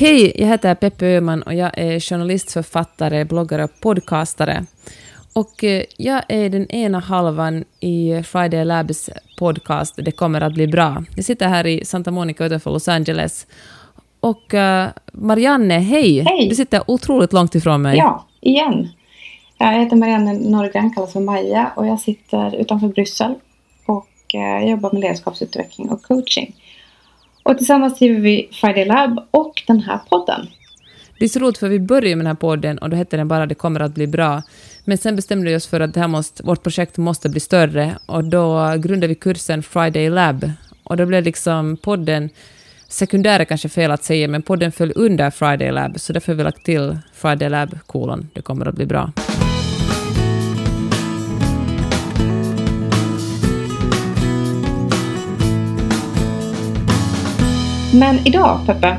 Hej, jag heter Peppe Öhman och jag är journalist, författare, bloggare och podcastare. Och eh, jag är den ena halvan i Friday Labs podcast Det kommer att bli bra. Jag sitter här i Santa Monica utanför Los Angeles. Och uh, Marianne, hej! Hej! Du sitter otroligt långt ifrån mig. Ja, igen. Jag heter Marianne Norgren, kallas för Maja och jag sitter utanför Bryssel och uh, jobbar med ledarskapsutveckling och coaching. Och tillsammans driver vi Friday Lab och den här podden. Det är så roligt för vi började med den här podden och då hette den bara Det kommer att bli bra. Men sen bestämde vi oss för att det här måste, vårt projekt måste bli större och då grundade vi kursen Friday Lab. Och då blev liksom podden sekundär är kanske fel att säga, men podden föll under Friday Lab, så därför har vi lagt till Friday Lab kolon. Det kommer att bli bra. Men idag, Peppe,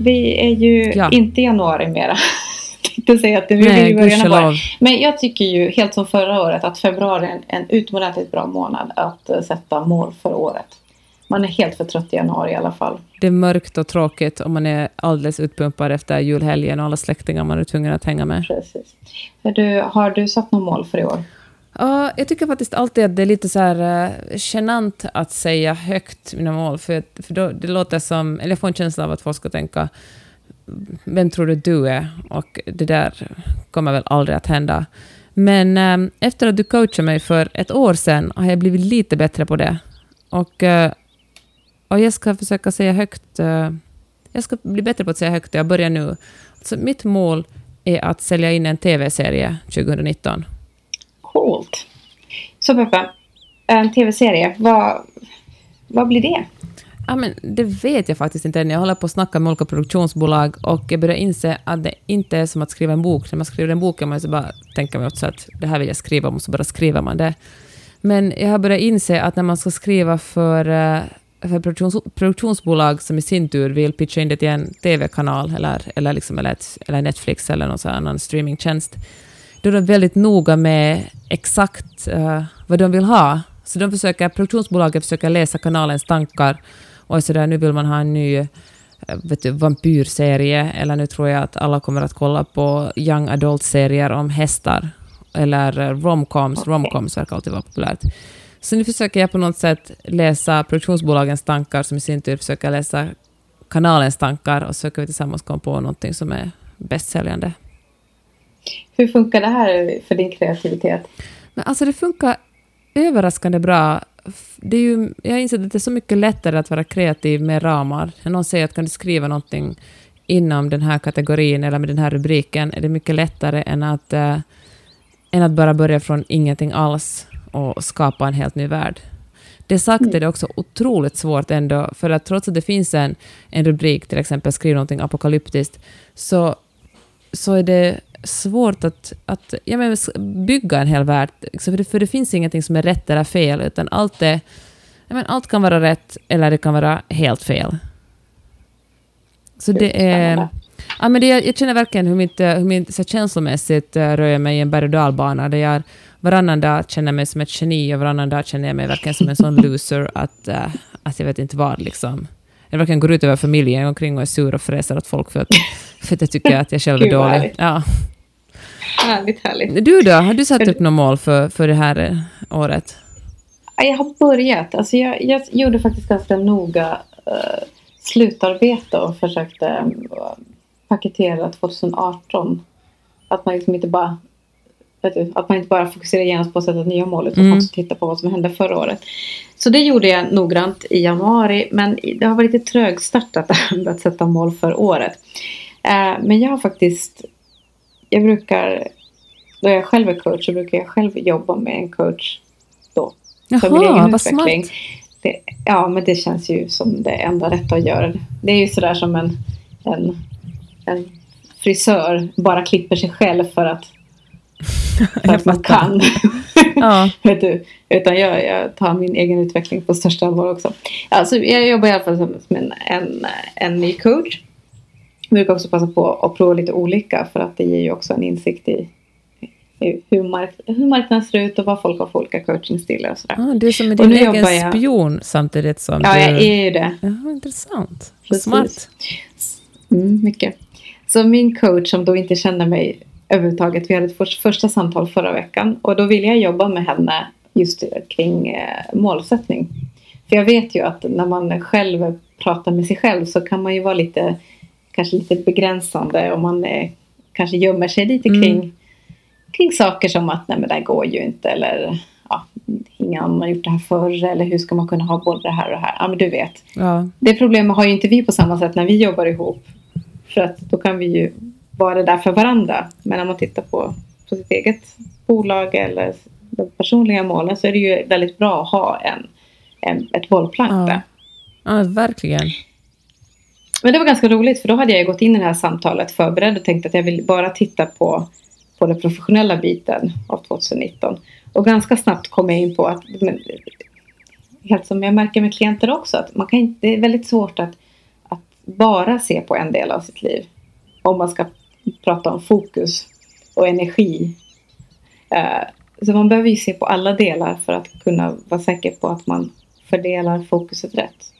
vi är ju Ja. inte i januari mera. Tänkte säga att Nej, är i början av. Men jag tycker ju, helt som förra året, att februari är en, en utomordentligt bra månad att eh, sätta mål för året. Man är helt för trött i januari i alla fall. Det är mörkt och tråkigt och man är alldeles utpumpad efter julhelgen och alla släktingar man är tvungen att hänga med. Precis. Du, har du satt något mål för i år? Ja, jag tycker faktiskt alltid att det är lite så här uh, genant att säga högt mina mål, för, för då, det låter som... Eller jag får en känsla av att folk ska tänka vem tror du du är? Och det där kommer väl aldrig att hända. Men eh, efter att du coachade mig för ett år sedan har jag blivit lite bättre på det. Och, eh, och jag ska försöka säga högt... eh, jag ska bli bättre på att säga högt. Jag börjar nu. Alltså, mitt mål är att sälja in en tv-serie 2019. Coolt. Så Peppe, en tv-serie, vad, vad blir det? Ja, men det vet jag faktiskt inte än. Jag håller på att snacka med olika produktionsbolag och jag börjar inse att det inte är som att skriva en bok. När man skriver en bok kan man så bara tänka mig också att det här vill jag skriva om och så bara skriver man det. Men jag har börjat inse att när man ska skriva för, eh, för produktions, produktionsbolag som i sin tur vill pitcha in det till en tv-kanal eller, eller, liksom, eller, ett, eller Netflix eller någon annan streamingtjänst, då är de väldigt noga med exakt eh, vad de vill ha. Så de försöker, produktionsbolaget försöker läsa kanalens tankar och är sådär, nu vill man ha en ny eh, vet du, vampyrserie, eller nu tror jag att alla kommer att kolla på young adult-serier om hästar, eller eh, romcoms. Romcoms verkar alltid vara populärt. Så nu försöker jag på något sätt läsa produktionsbolagens tankar, som i sin tur försöker läsa kanalens tankar, och så försöker vi tillsammans komma på någonting som är bästsäljande. Hur funkar det här för din kreativitet? Men alltså det funkar överraskande bra. Det är ju, jag har insett att det är så mycket lättare att vara kreativ med ramar. När någon säger att kan du skriva någonting inom den här kategorin eller med den här rubriken är det mycket lättare än att, äh, än att bara börja från ingenting alls och skapa en helt ny värld. Det sagt är det också otroligt svårt ändå, för att trots att det finns en, en rubrik, till exempel skriv någonting apokalyptiskt, så, så är det svårt att, att ja, men, bygga en hel värld. För det, för det finns ingenting som är rätt eller fel, utan allt, är, ja, men, allt kan vara rätt eller det kan vara helt fel. Så det är... Ja, men det, jag, känner verkligen hur mitt, eh, hur mitt så känslomässigt uh, rör mig i en berg och dalbana där jag varannan dag känner mig som ett geni och varannan dag känner jag mig verkligen som en sån loser att, eh, att jag vet inte vad liksom. Jag verkligen går ut över familjen, jag går omkring och är sur och fräser åt folk för att, för att jag tycker att jag själv är dålig. Ja. Härligt, härligt. Du då, har du satt upp något mål för, för det här eh, året? Ja, Jag har börjat. Alltså jag, jag gjorde faktiskt ganska noga uh, slutarbete och försökte eh, paketera 2018. Att man liksom inte bara du, att man inte bara fokuserar genast på att sätta nya mål utan Mm. också titta på vad som hände förra året. Så det gjorde jag noggrant i januari men det har varit lite trögstartat att sätta mål för året. Men jag har faktiskt, jag brukar, då jag själv är coach så brukar jag själv jobba med en coach då för min egen Jaha, vad smart. utveckling. Det, ja, men det känns ju som det enda rätta att göra. Det är ju sådär som en, en, en frisör bara klipper sig själv för att, för att man kan. Ja. Vet du? Utan jag, jag tar min egen utveckling på största allvar också. Alltså, jag jobbar i alla fall som, som en, en, en ny coach. Jag brukar också passa på att prova lite olika för att det ger ju också en insikt i, hur, mark, hur marknaden ser ut och vad folk har för olika coachingstilar och sådär. Ah, du är som Och din egen jag- spion samtidigt som Ja, du... jag är ju det. Ja, intressant. Precis. Smart. Mm, mycket. Så min coach som då inte känner mig överhuvudtaget. Vi hade ett för, första samtal förra veckan och då ville jag jobba med henne just kring eh, målsättning. För jag vet ju att när man själv pratar med sig själv så kan man ju vara lite kanske lite begränsande och man eh, kanske gömmer sig lite mm. kring, mm. kring saker som att nej men det här går ju inte eller ja, ingen annan har gjort det här förr eller hur ska man kunna ha både det här och det här. Ja men du vet. Ja. Det problemet har ju inte vi på samma sätt när vi jobbar ihop. För att då kan vi ju vara där för varandra. Men när man tittar på, på sitt eget bolag eller de personliga målen så är det ju väldigt bra att ha en, en, ett bollplank ja. där. Ja, verkligen. Men det var ganska roligt för då hade jag gått in i det här samtalet förberedd och tänkt att jag vill bara titta på, på den professionella biten av 2019. Och ganska snabbt kom jag in på att, men, helt som jag märker med klienter också, att man kan, det är väldigt svårt att, att bara se på en del av sitt liv. Om man ska prata om fokus och energi. Eh, så man behöver ju se på alla delar för att kunna vara säker på att man fördelar fokuset rätt.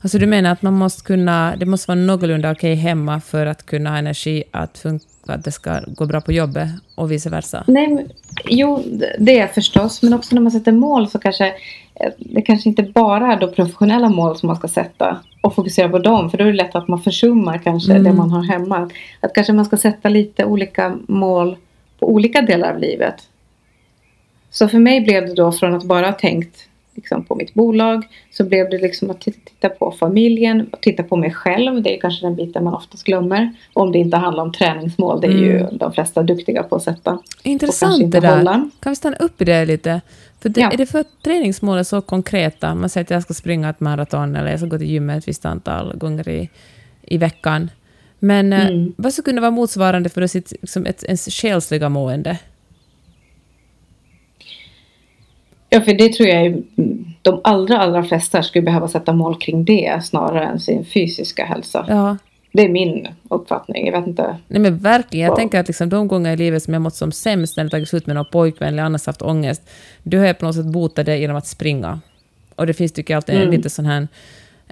Alltså du menar att man måste kunna, det måste vara någorlunda okej hemma för att kunna ha energi att, funka, att det ska gå bra på jobbet och vice versa? Nej, men, jo, det är förstås, men också när man sätter mål så kanske eh, det kanske inte bara är då professionella mål som man ska sätta och fokusera på dem, för då är det lätt att man försummar kanske mm. det man har hemma. Att kanske man ska sätta lite olika mål på olika delar av livet. Så för mig blev det då från att bara ha tänkt liksom, på mitt bolag så blev det liksom att titta på familjen och titta på mig själv. Det är kanske den biten man oftast glömmer. Om det inte handlar om träningsmål. Det är mm. ju de flesta duktiga på att sätta. Intressant det där. Hålla. Kan vi stanna upp i det lite? För det, ja. Är det för att träningsmål är så konkreta? Man säger att jag ska springa ett maraton eller jag ska gå till gymmet ett visst antal gånger i, i veckan. Men eh, mm. vad skulle kunna vara motsvarande för sitt, liksom ett, ens själsliga mående? Ja, för det tror jag är, de allra, allra flesta skulle behöva sätta mål kring det snarare än sin fysiska hälsa. Ja. Det är min uppfattning. Jag vet inte. Nej men verkligen. Jag tänker att liksom de gånger i livet som jag mått som sämst när jag tagit slut med någon pojkvän eller annars haft ångest, då har jag på något sätt botat det genom att springa. Och det finns tycker jag alltid mm. en lite sån här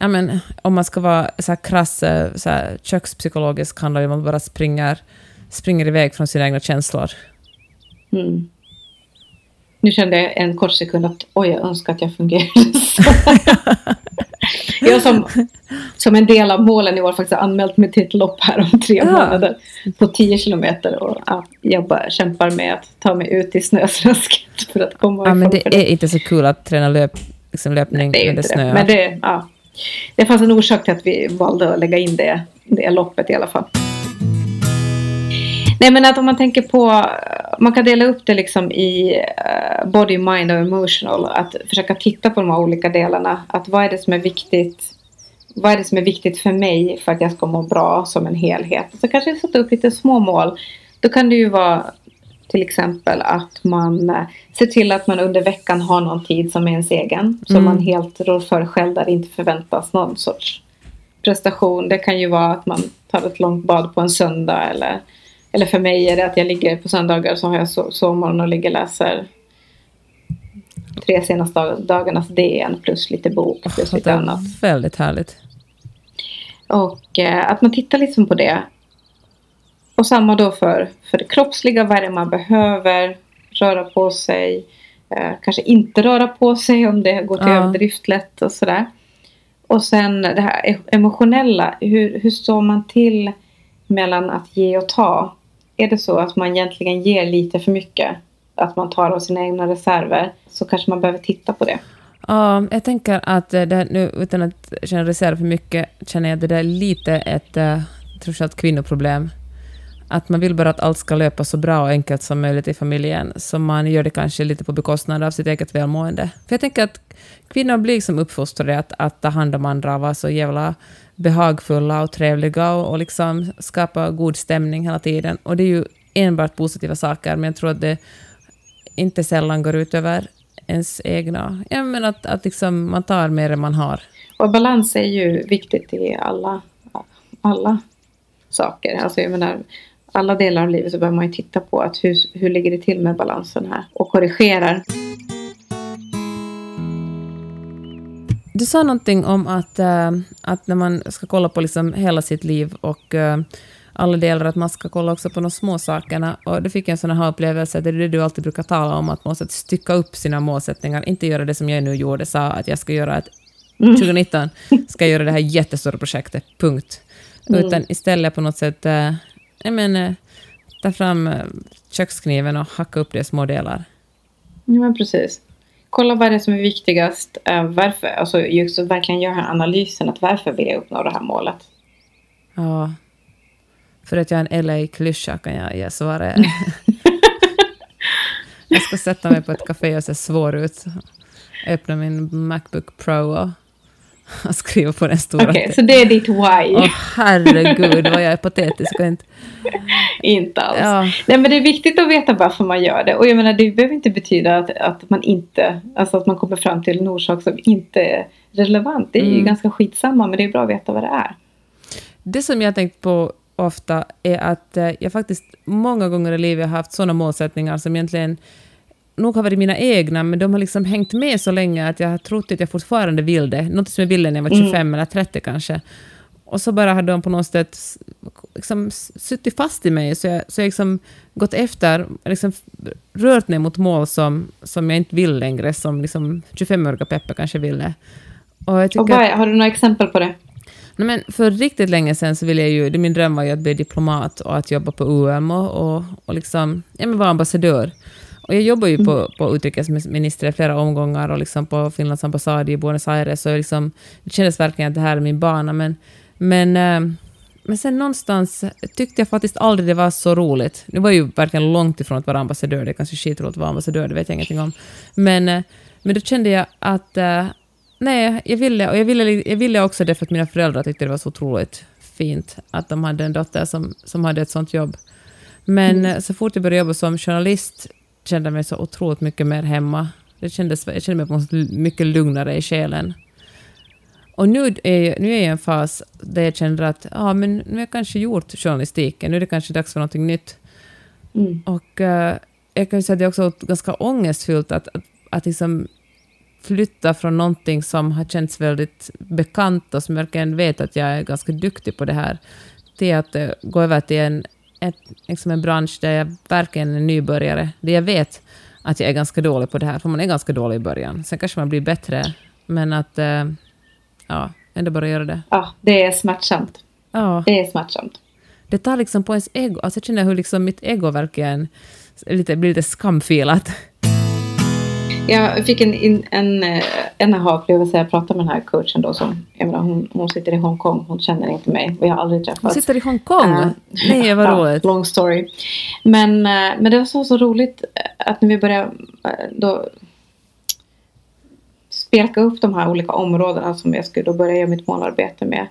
ja, men, om man ska vara så här krass, eh, så här, kökspsykologisk handlar det om att man bara springer, springer iväg från sina egna känslor. Mm. Nu kände jag en kort sekund att oj, jag önskar att jag fungerade så. jag som, som en del av målen i år faktiskt har anmält mig till ett lopp här om tre ja. månader på 10 kilometer och ja, jag bara kämpar med att ta mig ut i snösrasket för att komma Ja, men det är inte så kul att träna löp, liksom löpning Nej, det är när det snöar. Men det, ja, det fanns en orsak till att vi valde att lägga in det, det loppet i alla fall. Nej men att om man tänker på, man kan dela upp det liksom i uh, body, mind och emotional. Att försöka titta på de här olika delarna. Att vad är det som är viktigt? Vad är det som är viktigt för mig för att jag ska må bra som en helhet? Så kanske sätta upp lite små mål. Då kan det ju vara till exempel att man uh, ser till att man under veckan har någon tid som är ens egen. Som mm. man helt rår för själv där det inte förväntas någon sorts prestation. Det kan ju vara att man tar ett långt bad på en söndag eller eller för mig är det att jag ligger på söndagar så har jag so sovmorgon och ligger och läser tre senaste dagarnas DN plus lite bok plus lite annat. Väldigt härligt. Och eh, att man tittar liksom på det. Och samma då för, för det kroppsliga, vad är det man behöver röra på sig. Eh, kanske inte röra på sig om det går till ja. överdrift lätt och sådär. Och sen det här e-, emotionella, hur, hur står man till mellan att ge och ta? Är det så att man egentligen ger lite för mycket, att man tar av sina egna reserver, så kanske man behöver titta på det. Ja, jag tänker att det nu, utan att generalisera för mycket, känner jag att det där är lite ett eh, uh, trots kvinnoproblem. Att man vill bara att allt ska löpa så bra och enkelt som möjligt i familjen, så man gör det kanske lite på bekostnad av sitt eget välmående. För jag tänker att kvinnor blir liksom uppfostrade att, att ta hand om andra vara så jävla behagfulla och trevliga och, och liksom skapa god stämning hela tiden. Och det är ju enbart positiva saker, men jag tror att det inte sällan går ut över ens egna... Ja, men att, att liksom man tar mer än man har. Och balans är ju viktigt i alla, alla saker. Alltså jag menar, alla delar av livet så behöver man ju titta på att hur, hur ligger det till med balansen här och korrigerar. Du sa någonting om att, äh, att när man ska kolla på liksom hela sitt liv och äh, alla delar, att man ska kolla också på de små sakerna. Och då fick jag en sån här upplevelse, det är det du alltid brukar tala om, att man måste stycka upp sina målsättningar, inte göra det som jag nu gjorde, sa att jag ska göra ett 2019 ska jag göra det här jättestora projektet, punkt. Mm. Utan istället på något sätt, äh, jag menar, ta fram kökskniven och hacka upp det i små delar. Ja, men precis. Kolla vad det är som är viktigast. Äh, varför, alltså just verkligen göra analysen att varför vill jag uppnå det här målet? Ja. För att jag är en LA-klyscha kan jag ge svaret. jag ska sätta mig på ett café och se svår ut. Öppna min Macbook Pro och och skriva på den stora. Okej, okay, så det är ditt why? Åh oh, herregud vad jag är patetisk och inte... inte alls. Ja. Nej men det är viktigt att veta varför man gör det. Och jag menar det behöver inte betyda att, att man inte, alltså att man kommer fram till en orsak som inte är relevant. Det är mm. ju ganska skitsamma men det är bra att veta vad det är. Det som jag har tänkt på ofta är att eh, jag faktiskt många gånger i livet har haft sådana målsättningar som egentligen nog har varit mina egna, men de har liksom hängt med så länge att jag har trott att jag fortfarande vill det. Något som jag ville när jag var 25 mm. eller 30 kanske. Och så bara har de på något sätt liksom suttit fast i mig, så jag, så jag liksom gått efter, liksom rört mig mot mål som, som jag inte vill längre, som liksom 25-åriga Peppe kanske ville. Och, jag och vad, har du några exempel på det? Nej, men för riktigt länge sedan så ville jag ju, min dröm var ju att bli diplomat och att jobba på UM och, och, och liksom, ja, men vara ambassadör. Och jag jobbar ju mm. på, på utrikesminister i flera omgångar och liksom på Finlands ambassad i Buenos Aires. Så liksom, det kändes verkligen att det här är min bana. Men, men, äh, men sen någonstans tyckte jag faktiskt aldrig det var så roligt. Det var ju verkligen långt ifrån att vara ambassadör. Det är kanske skitroligt att vara ambassadör, det vet jag ingenting om. Men, äh, men då kände jag att äh, nej, jag ville, och jag ville, jag ville också det för att mina föräldrar tyckte det var så otroligt fint att de hade en dotter som, som hade ett sånt jobb. Men mm. så fort jag började jobba som journalist kände mig så otroligt mycket mer hemma. Det kändes, jag kände mig på mycket lugnare i själen. Och nu är, jag, nu är jag i en fas där jag känner att ah, men nu har jag kanske gjort journalistiken, nu är det kanske dags för något nytt. Mm. Och uh, jag kan säga att det är också ganska ångestfyllt att, att, att liksom flytta från någonting som har känts väldigt bekant och som jag verkligen vet att jag är ganska duktig på det här, till att uh, gå över till en ett, liksom en bransch där jag verkligen är nybörjare, där jag vet att jag är ganska dålig på det här, för man är ganska dålig i början. Sen kanske man blir bättre, men att äh, ja, ändå bara göra det. Ja, det är smärtsamt. Ja. Det är smärtsamt. Det tar liksom på ens ego, alltså jag känner hur liksom mitt ego verkligen lite, blir lite skamfilat. Jag fick en, en, en aha-upplevelse. Jag pratade med den här coachen då som, jag menar, hon, hon sitter i Hongkong. Hon känner inte mig. Vi har aldrig träffats. Hon sitter i Hongkong? Uh, Nej, vad roligt. long story. Men, uh, men det var så, så roligt att när vi började uh, då spelka upp de här olika områdena som jag skulle då börja göra mitt målarbete med.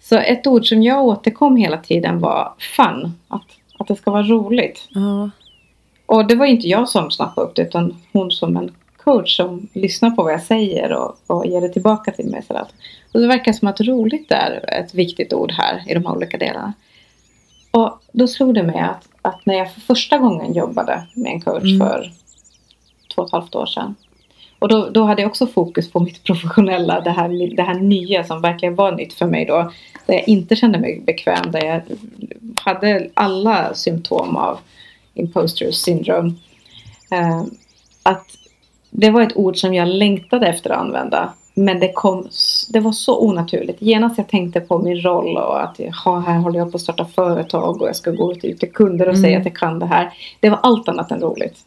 Så ett ord som jag återkom hela tiden var fun. Att, att det ska vara roligt. Uh. Och det var inte jag som snappade upp det utan hon som en coach som lyssnar på vad jag säger och, och ger det tillbaka till mig. Sådär. Och det verkar som att roligt är ett viktigt ord här i de här olika delarna. Och då slog det mig att, att när jag för första gången jobbade med en coach mm. för två och ett halvt år sedan. Och då, då hade jag också fokus på mitt professionella, det här, det här nya som verkligen var nytt för mig då. Där jag inte kände mig bekväm, där jag hade alla symptom av imposter syndrome. Uh, att det var ett ord som jag längtade efter att använda. Men det, kom, det var så onaturligt. Genast jag tänkte på min roll och att ha, här håller jag på att starta företag och jag ska gå ut till kunder och mm. säga att jag kan det här. Det var allt annat än roligt.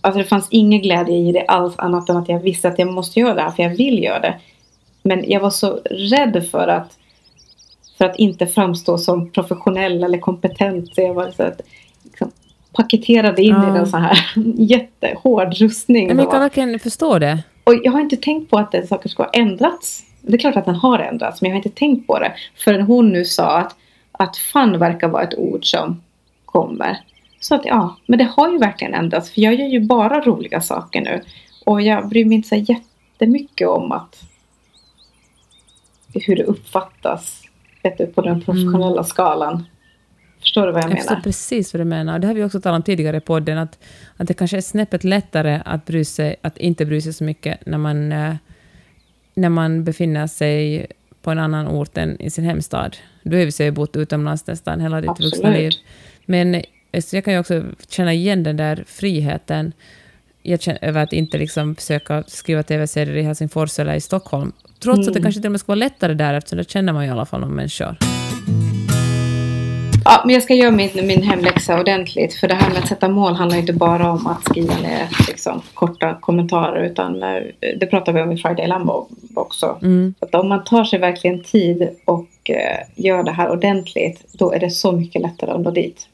Alltså det fanns ingen glädje i det alls annat än att jag visste att jag måste göra det här för jag vill göra det. Men jag var så rädd för att för att inte framstå som professionell eller kompetent. Så jag var så att, paketerade in ja. i en sån här jättehård rustning. Men jag kan verkligen förstå det. Och jag har inte tänkt på att den saker ska ha ändrats. Det är klart att den har ändrats, men jag har inte tänkt på det. Förrän hon nu sa att, att fun verkar vara ett ord som kommer. Så att ja, men det har ju verkligen ändrats. För jag gör ju bara roliga saker nu. Och jag bryr mig inte så jättemycket om att hur det uppfattas på den professionella mm. skalan. Förstår du vad jag, jag menar? Jag förstår precis vad du menar. Det har vi också talat om tidigare i podden, att, att det kanske är snäppet lättare att, bry sig, att inte bry sig så mycket när man, eh, när man befinner sig på en annan ort än i sin hemstad. Du har ju bott utomlands nästan hela ditt Absolut. vuxna liv. Men eh, jag kan ju också känna igen den där friheten jag känner, över att inte liksom försöka skriva tv-serier i Helsingfors eller i Stockholm. Trots att det Mm. kanske till och med skulle vara lättare där, eftersom där känner man ju i alla fall de människor. Ja, men jag ska göra min, min hemläxa ordentligt. För det här med att sätta mål handlar inte bara om att skriva ner liksom, korta kommentarer. Utan eh, det pratar vi om i Friday Lambo också. Mm. Att om man tar sig verkligen tid och eh, gör det här ordentligt. Då är det så mycket lättare att nå dit.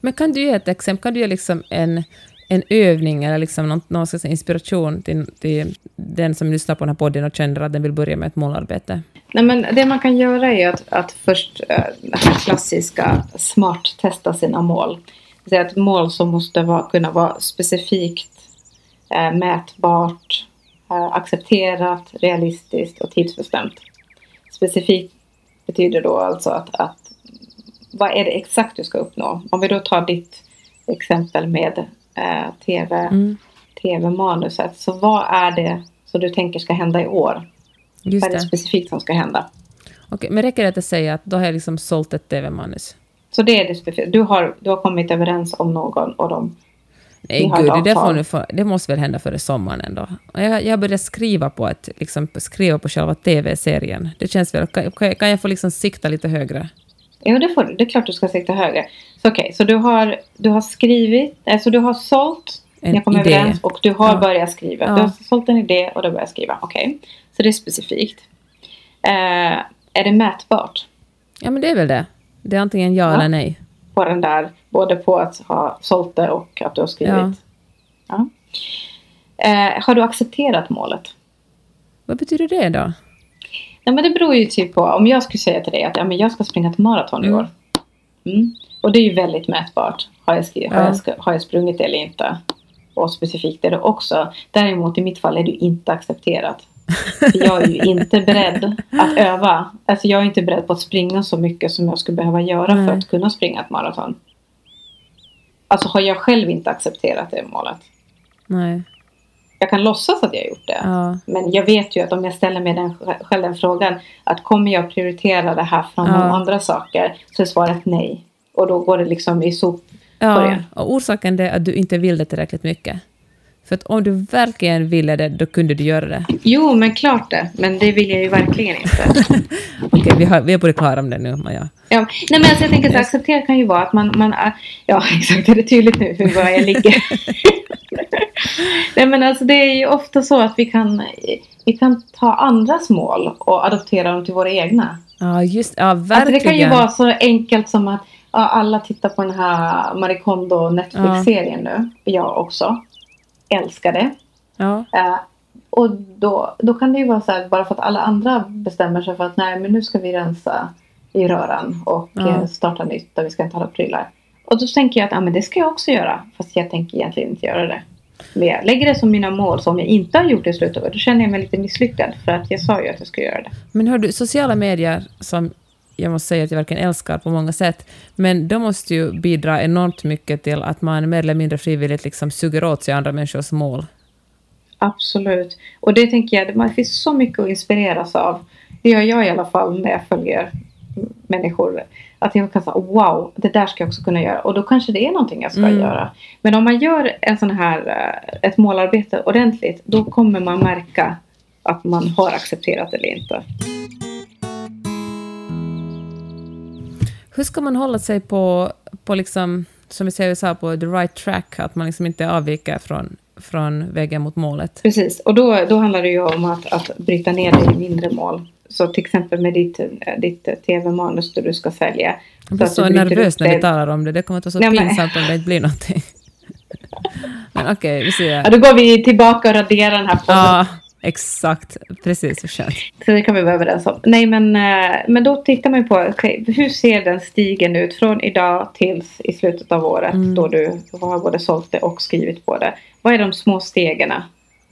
Men kan du ge ett exempel? Kan du ge liksom en, en övning eller liksom någon, någon slags inspiration till, till den som lyssnar på den här podden och känner att den vill börja med ett målarbete? Nej, men det man kan göra är att, att först eh, det här klassiska smart-testa sina mål. Det vill säga ett mål som måste vara, kunna vara specifikt, äh, mätbart, äh, accepterat, realistiskt och tidsbestämt. Specifikt betyder då alltså att, att vad är det exakt du ska uppnå? Om vi då tar ditt exempel med eh, TV, Mm. TV-manuset. Så vad är det som du tänker ska hända i år? Just Vad är det specifikt som ska hända? Okej, men räcker det att säger att då har jag liksom sålt ett tv-manus? Så det är det specifikt. Du har, du har kommit överens om någon och de... Nej, gud, det, får avtal. nu få, det måste väl hända före sommaren ändå. Jag, jag börjar skriva på, ett, liksom, skriva på själva tv-serien. Det känns väl... Kan, kan kan jag få liksom sikta lite högre? Jo, det får du. Det är klart du ska sikta högre. Så okej, så du har, du har skrivit, alltså du har sålt, En har kommit idé. överens och du har Ja. börjat skriva. Ja. Du har sålt en idé och du har börjat skriva. Okej, så det är specifikt. Eh, är det mätbart Ja, men det är väl det. Det är antingen ja, Ja. eller nej. på den där, både på att ha sålt det och att du har skrivit? Ja. Ja. Eh, har du accepterat målet? Vad betyder det då? Nej, men det beror ju typ på om jag skulle säga till dig att ja, men jag ska springa ett maraton i Mm. år. Mm. Och det är ju väldigt mätbart. Har jag, skrivit, har, Ja. jag, sk- har jag sprungit det eller inte? Och specifikt är det också. Däremot i mitt fall är det inte accepterat. För jag är ju inte beredd att öva. Alltså jag är inte beredd på att springa så mycket som jag skulle behöva göra Nej. för att kunna springa ett maraton. Alltså har jag själv inte accepterat det målet. Nej. Jag kan låtsas att jag har gjort det. Ja. Men jag vet ju att om jag ställer mig den, själv den frågan att kommer jag prioritera det här framom Ja. andra saker så är svaret nej. Och då går det liksom i sop. ja. Och orsaken är att du inte vill det tillräckligt mycket. För att om du verkligen ville det, då kunde du göra det. Jo, men klart det. Men det vill jag ju verkligen inte. Okej, vi, har, vi är både klara om det nu, Maja. Ja, nej, men alltså jag tänker så acceptera kan ju vara att man, man är, ja exakt, är det tydligt nu hur var jag ligger? nej men alltså det är ju ofta så att vi kan, vi kan ta andras mål och adoptera dem till våra egna. Ja, just ja, Alltså verkligen. det kan ju vara så enkelt som att ja, alla tittar på den här Marie Kondo Netflix-serien nu. Jag också. Älskar det. Ja, Eh, och då, då kan det ju vara så här, bara för att alla andra bestämmer sig för att nej men nu ska vi rensa i röran och Ja. eh, starta nytt och vi ska inte några prylar. Och då tänker jag att ja, men det ska jag också göra. Fast jag tänker egentligen inte göra det. Men jag lägger det som mina mål. Så om jag inte har gjort det i slutet då känner jag mig lite misslyckad. För att jag sa ju att jag skulle göra det. men hör du, sociala medier som jag måste säga att jag verkligen älskar på många sätt, men de måste ju bidra enormt mycket till att man mer eller mindre frivilligt liksom suger åt sig andra människors mål. Absolut. Och det tänker jag, det finns så mycket att inspireras av. Det gör jag i alla fall när jag följer människor. Att jag kan säga wow, det där ska jag också kunna göra. Och då kanske det är någonting jag ska Mm. göra. Men om man gör en sån här, eh, ett målarbete ordentligt, då kommer man märka att man har accepterat det eller inte. Hur ska man hålla sig på, på liksom, som vi säger i USA, på the right track, att man liksom inte avviker från, från vägen mot målet? Precis, och då, då handlar det ju om att, att bryta ner det i mindre mål. Så till exempel med ditt, eh, ditt tv-manus där du ska sälja. Jag blir så bryter nervös när vi talar om det. Det kommer att vara så men- pinsamt om det inte blir någonting. Men okej, vi Ja, ser. då går vi tillbaka och raderar den här podden. Ja, exakt. Precis, så skönt. Så det kan vi vara överens om. Nej men, eh, men då tittar man ju på okej, hur ser den stigen ut från idag tills i slutet av året Mm. då du har både sålt det och skrivit på det. Vad är de små stegen?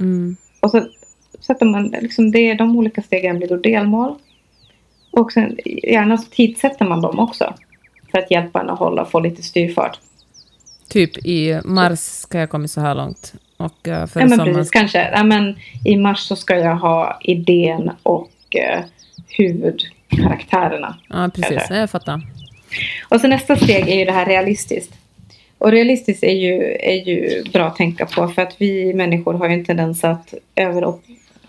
Mm. Och så sätter man liksom det, de olika stegen blir då delmål. Och sen gärna så tidsätter man dem också. För att hjälpa en att hålla få lite styrfart. Typ i mars ska jag komma så här långt. Och för Ja, men sommaren... precis. Kanske. Ja, men I mars så ska jag ha idén och uh, huvudkaraktärerna. Ja, precis. Kanske. Jag fattar. Och så nästa steg är ju det här realistiskt. Och realistiskt är ju, är ju bra att tänka på för att vi människor har ju en tendens att över,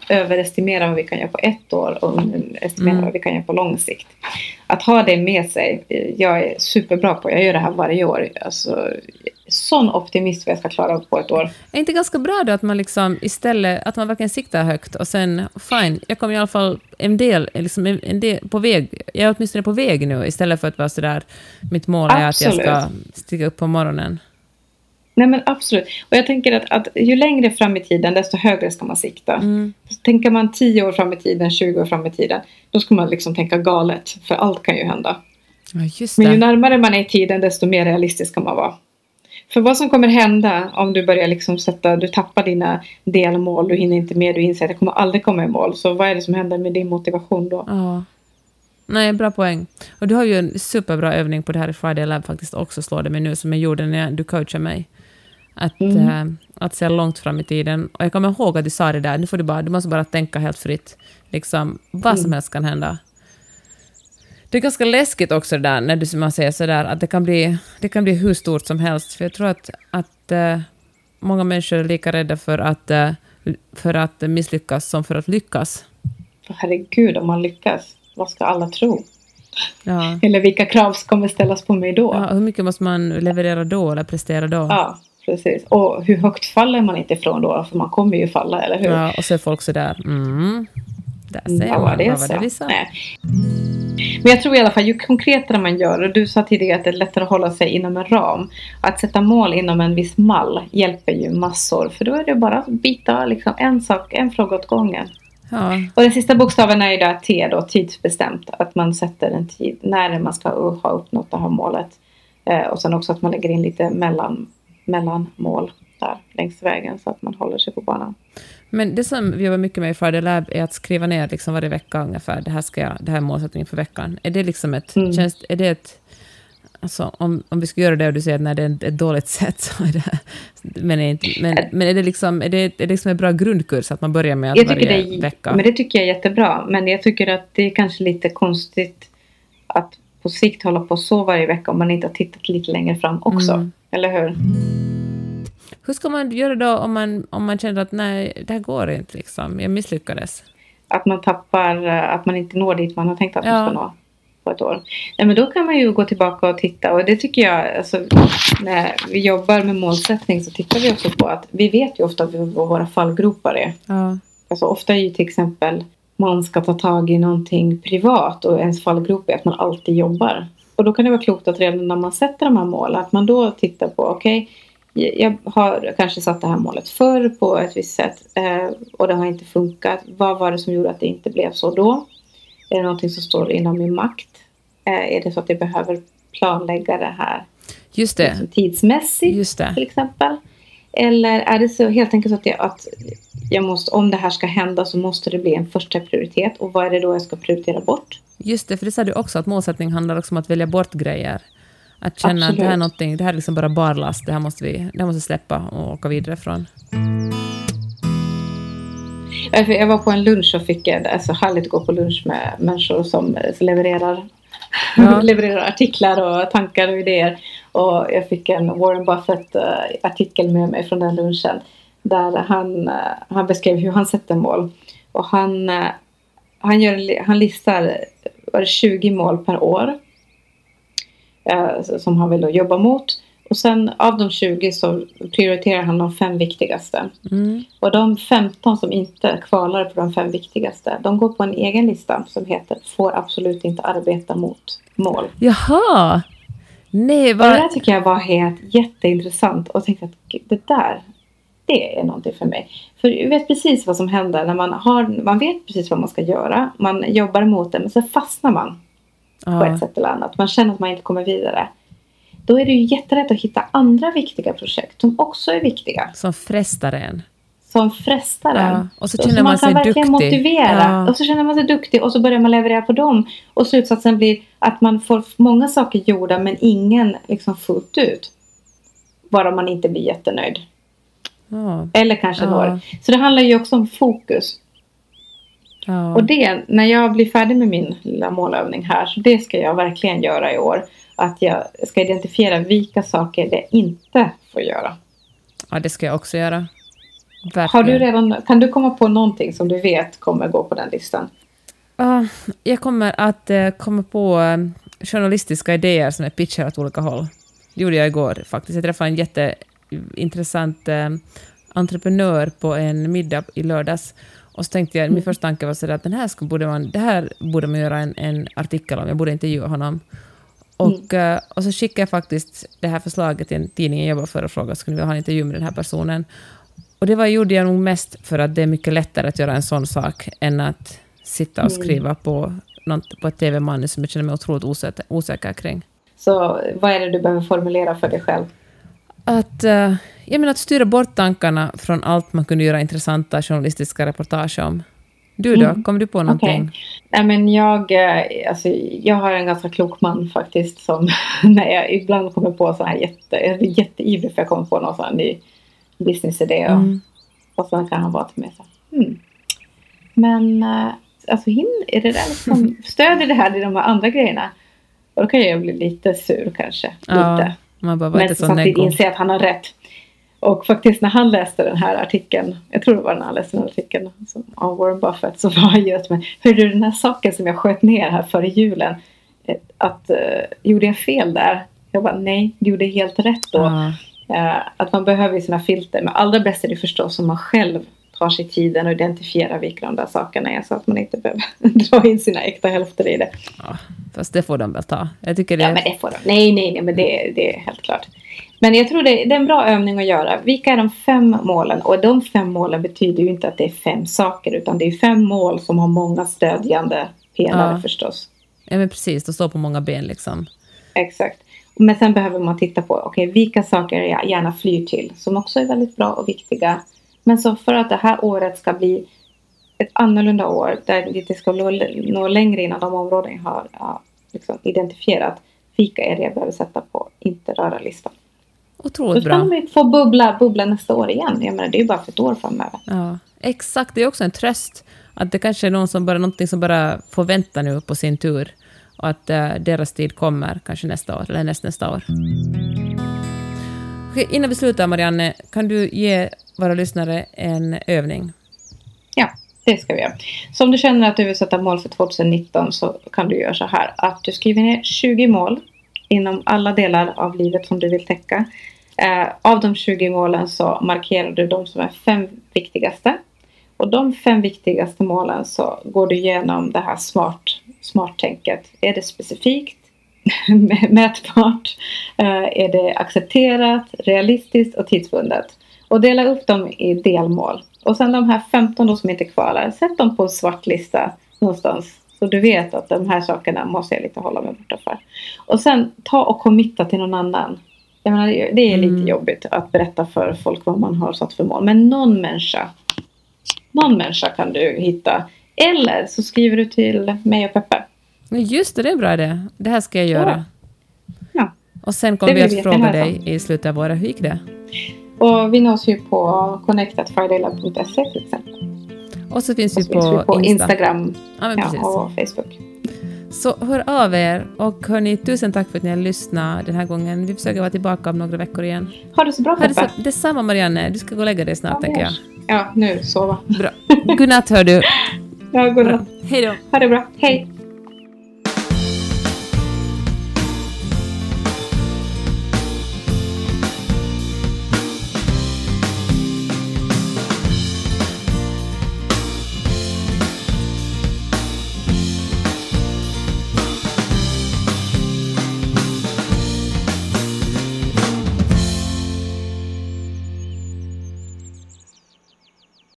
överestimera vad vi kan göra på ett år och underestimera Mm. vad vi kan göra på lång sikt. Att ha det med sig, jag är superbra på, jag gör det här varje år. Alltså, sån optimist vad jag ska klara på ett år. Är inte ganska bra då att man liksom istället, att man verkligen siktar högt och sen, fine, jag kommer i alla fall en del, liksom en, del på väg, jag är åtminstone på väg nu, istället för att vara sådär, mitt mål är att jag ska Absolut. stiga upp på morgonen. Nej men absolut. Och jag tänker att, att ju längre fram i tiden desto högre ska man sikta. Mm. Så tänker man 10 år fram i tiden, 20 år fram i tiden, då ska man liksom tänka galet. För allt kan ju hända. Ja, Men ju närmare man är i tiden desto mer realistisk ska man vara. För vad som kommer hända om du börjar liksom sätta, du tappar dina delmål, du hinner inte med, du inser att det kommer aldrig komma i mål. Så vad är det som händer med din motivation då? Ja. Nej, bra poäng. Och du har ju en superbra övning på det här i Friday Lab faktiskt också, slår det mig nu, som jag gjorde när du coachade mig. Att, Mm. eh, att se långt fram i tiden. Och jag kommer ihåg att du sa det där, nu får du bara, du måste bara tänka helt fritt. Liksom, vad som Mm. helst kan hända. Det är ganska läskigt också det där, när du, som man säger sådär, att det kan, bli, det kan bli hur stort som helst. För jag tror att, att eh, många människor är lika rädda för att, eh, för att misslyckas som för att lyckas. För herregud, om man lyckas, vad ska alla tro? Ja. Eller vilka krav kommer ställas på mig då? Ja, hur mycket måste man leverera då eller prestera då? Ja, precis. Och hur högt faller man inte ifrån då? För man kommer ju falla, eller hur? Ja, och så är folk sådär, mm, där säger vad man, vad var det vi sa? Nej. Men jag tror i alla fall, ju konkretare man gör, och du sa tidigare att det är lättare att hålla sig inom en ram. Att sätta mål inom en viss mall hjälper ju massor. För då är det bara att byta liksom, en sak, en fråga åt gången. Ja, Och den sista bokstaven är ju där T då, tidsbestämt. Att man sätter en tid när man ska ha uppnått det här målet. Eh, och sen också att man lägger in lite mellan, mellanmål där längs vägen så att man håller sig på banan. men det som vi jobbar mycket med i Friday Lab är att skriva ner liksom varje vecka ungefär, det här, ska jag, det här är målsättningen för veckan. Är det liksom ett, Mm. känns, är det ett Alltså, om, om vi ska göra det och du säger att nej, det är ett- dåligt sätt, så är det... Men är, inte, men, men är det liksom, är det, är det liksom en bra grundkurs att man börjar med att Jag varje det är, vecka... Men det tycker jag är jättebra. Men jag tycker att det är kanske lite konstigt att på sikt hålla på så varje vecka om man inte har tittat lite längre fram också. Mm. Eller hur? Hur ska man göra då om man, om man känner att nej, det här går inte, liksom. jag misslyckades? Att man tappar, eh, att man inte når dit man har tänkt att man Ja. ska nå på ett år. Nej, men då kan man ju gå tillbaka och titta och det tycker jag, alltså, när vi jobbar med målsättning så tittar vi också på att vi vet ju ofta vad våra fallgropar är. Ja. Alltså ofta är ju till exempel man ska ta tag i någonting privat och ens fallgrop är att man alltid jobbar. Och då kan det vara klokt att redan när man sätter de här målen att man då tittar på okej jag har kanske satt det här målet förr på ett visst sätt eh, och det har inte funkat. Vad var det som gjorde att det inte blev så då? Är det någonting som står inom min makt? Eh, är det så att jag behöver planlägga det här Just det. liksom tidsmässigt? Just det. till exempel? Eller är det så helt enkelt så att, jag, att jag måste, om det här ska hända så måste det bli en första prioritet och vad är det då jag ska prioritera bort? Just det, för det sa du också att målsättning handlar också om att välja bort grejer. Att känna att det här är Absolut. någonting, det här är liksom bara barlast, det här måste vi det här måste släppa och åka vidare från. Jag var på en lunch och fick det är så härligt att gå på lunch med människor som levererar, Ja. levererar artiklar och tankar och idéer. Och jag fick en Warren Buffett-artikel med mig från den lunchen. Där han, eh, han beskrev hur han sätter mål. Och han, eh, han, gör, han listar var det 20 mål per år. eh, Som han vill jobba mot. Och sen av de 20 så prioriterar han de fem viktigaste. Mm. Och de 15 som inte kvalar på de fem viktigaste, de går på en egen lista som heter Får absolut inte arbeta mot mål. Jaha! Nej, Och det där vad... tycker jag var helt jätteintressant och tänkte att "Gud, det där, det är någonting för mig. För jag vet precis vad som händer när man har, man vet precis vad man ska göra, man jobbar mot det, men så fastnar man på Ja, ett sätt eller annat. Man känner att man inte kommer vidare. Då är det ju jättelätt att hitta andra viktiga projekt som också är viktiga. som frestar en. Som frestar en. Ja, och så Så känner man sig verkligen duktig. motivera. Ja. Och så känner man sig duktig och så börjar man leverera på dem. Och slutsatsen blir att man får många saker gjorda men ingen liksom fullt ut. Bara man inte blir jättenöjd. Ja. Eller kanske Ja. Så det handlar ju också om fokus. Och det, när jag blir färdig med min lilla målövning här, så det ska jag verkligen göra i år. Att jag ska identifiera vilka saker det inte får göra. ja, det ska jag också göra. Verkligen. Har du redan, kan du komma på någonting som du vet kommer gå på den listan? Ja, jag kommer att eh, komma på eh, journalistiska idéer som är pitchar åt olika håll. Det gjorde jag igår faktiskt. Jag träffade en jätteintressant eh, entreprenör på en middag i lördags. Och så tänkte jag, min Mm. första tanke var sådär att den här ska, borde man, det här borde man göra en, en artikel om, jag borde intervjua honom. Och, Mm. och så skickade jag faktiskt det här förslaget till en tidning jag jobbade för och frågade skulle ni vilja ha en intervju med den här personen. Och det var, gjorde jag nog mest för att det är mycket lättare att göra en sån sak än att sitta och Mm. skriva på, något, på ett TV-manus som jag känner mig otroligt osäker, osäker kring. Så vad är det du behöver formulera för dig själv? Att, eh, jag menar att styra bort tankarna från allt man kunde göra intressanta journalistiska reportage om. Du då, Mm. kom du på någonting? Nej, men jag, eh, alltså, jag har en ganska klok man faktiskt som när jag ibland kommer på sådana här jätte, jag blir jätteivrig för jag kommer på någon sån här ny businessidé och, Mm. och sen kan han vara till mig så hmm. Men eh, alltså är det där liksom, stödjer det här i de här andra grejerna? Och då kan jag bli lite sur kanske. Ja, Lite. man bara Men samtidigt inse att han har rätt. Och faktiskt när han läste den här artikeln, jag tror det var när han läste den här artikeln som- av Warren Buffett, så var han just med, hörde du den här saken som jag sköt ner här före julen, eh, att, uh, gjorde jag fel där? Jag bara, nej, du gjorde helt rätt då. Ja. Eh, att man behöver sina filter, men allra bäst är det förstås om man själv tar sig tiden och identifierar vilka de där sakerna är så att man inte behöver dra in sina äkta hälfter i det. Ja, fast det får de väl ta. Jag tycker det... Ja, men det får de. Nej, nej, nej, men det, det är helt klart. Men jag tror det, det är en bra övning att göra. Vilka är de fem målen? Och de fem målen betyder ju inte att det är fem saker, utan det är fem mål som har många stödjande pelare Ja. förstås. Ja, men precis. De står på många ben liksom. Exakt. Men sen behöver man titta på, okej, vilka saker jag gärna flyr till, som också är väldigt bra och viktiga. Men så för att det här året ska bli ett annorlunda år, där det ska nå, längre inom de områden jag har ja, liksom identifierat, vilka är det jag behöver sätta på inte röra-listan? Då Otroligt bra. de ju få bubbla, bubbla nästa år igen. Jag menar, det är ju bara för ett år framöver. Ja, exakt. Det är också en tröst. Att det kanske är någon som bara, någonting som bara får vänta nu på sin tur. Och att eh, deras tid kommer kanske nästa år, eller näst, nästa år. Okej, innan vi slutar, Marianne, kan du ge våra lyssnare en övning? Ja, det ska vi göra. Så om du känner att du vill sätta mål för 2019 så kan du göra så här. Att du skriver ner 20 mål inom alla delar av livet som du vill täcka. Eh, av de 20 målen så markerar du de som är fem viktigaste. Och de fem viktigaste målen så går du igenom det här smart, smart-tänket. Är det specifikt? Mätbart? Eh, är det accepterat? Realistiskt och tidsbundet? Och dela upp dem i delmål. Och sen de här 15 då som inte kvalar, sätt dem på en svart lista någonstans. Så du vet att de här sakerna måste jag lite hålla mig borta för. Och sen ta och committa till någon annan. Jag menar, det är- det är lite Mm. jobbigt att berätta för folk vad man har satt för mål. Men någon människa, någon människa kan du hitta. Eller så skriver du till mig och Peppe. Ja, Just det, det är en bra idé. Det här ska jag göra. Ja. Och sen kommer Det vi att vi fråga dig i slutet av året. Hur gick det? Och vi nås ju på connectatfridaylab.se till exempel. Och så finns Och vi så finns på, vi på Insta. Instagram Ja, ja, och Facebook. Så hör av er. Och hörni, tusen tack för att ni har lyssnat den här gången. Vi försöker vara tillbaka om några veckor igen. Ha det så bra det Peppe. så, detsamma Marianne. Du ska gå och lägga dig snart, Ja, tänker jag. Ja, nu sova. Bra. Godnatt hör du. Ja, godnatt. Hej då. Ha det bra. Hej.